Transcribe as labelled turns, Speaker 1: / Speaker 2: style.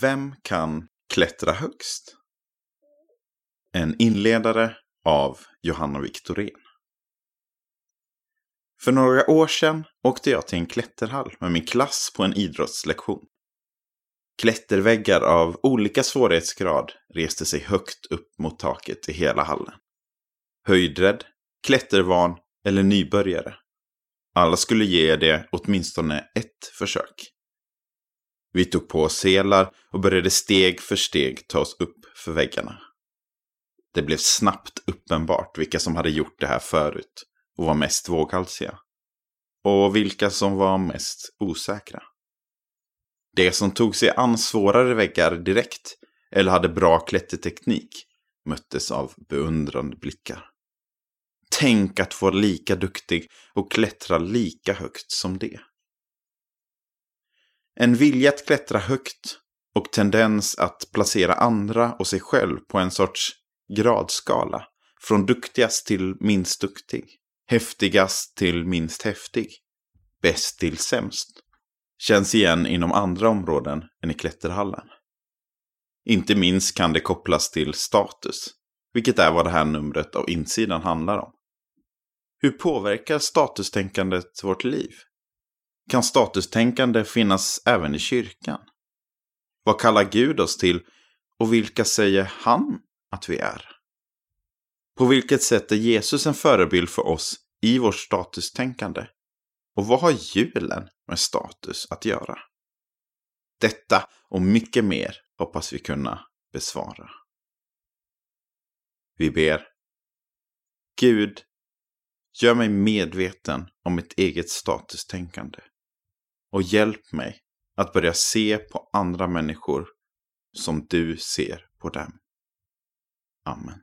Speaker 1: Vem kan klättra högst? En inledare av Johanna Viktorén. För några år sedan åkte jag till en klätterhall med min klass på en idrottslektion. Klätterväggar av olika svårighetsgrad reste sig högt upp mot taket i hela hallen. Höjdrädd, klättervan eller nybörjare. Alla skulle ge det åtminstone ett försök. Vi tog på oss selar och började steg för steg ta oss upp för väggarna. Det blev snabbt uppenbart vilka som hade gjort det här förut och var mest våghalsiga. Och vilka som var mest osäkra. De som tog sig an svårare väggar direkt eller hade bra klätterteknik möttes av beundrande blickar. Tänk att få lika duktig och klättra lika högt som det. En vilja att klättra högt och tendens att placera andra och sig själv på en sorts gradskala. Från duktigast till minst duktig. Häftigast till minst häftig. Bäst till sämst. Känns igen inom andra områden än i klätterhallen. Inte minst kan det kopplas till status. Vilket är vad det här numret av insidan handlar om. Hur påverkar statustänkandet vårt liv? Kan statustänkande finnas även i kyrkan? Vad kallar Gud oss till och vilka säger han att vi är? På vilket sätt är Jesus en förebild för oss i vårt statustänkande? Och vad har julen med status att göra? Detta och mycket mer hoppas vi kunna besvara. Vi ber. Gud, gör mig medveten om mitt eget statustänkande och hjälp mig att börja se på andra människor som du ser på dem. Amen.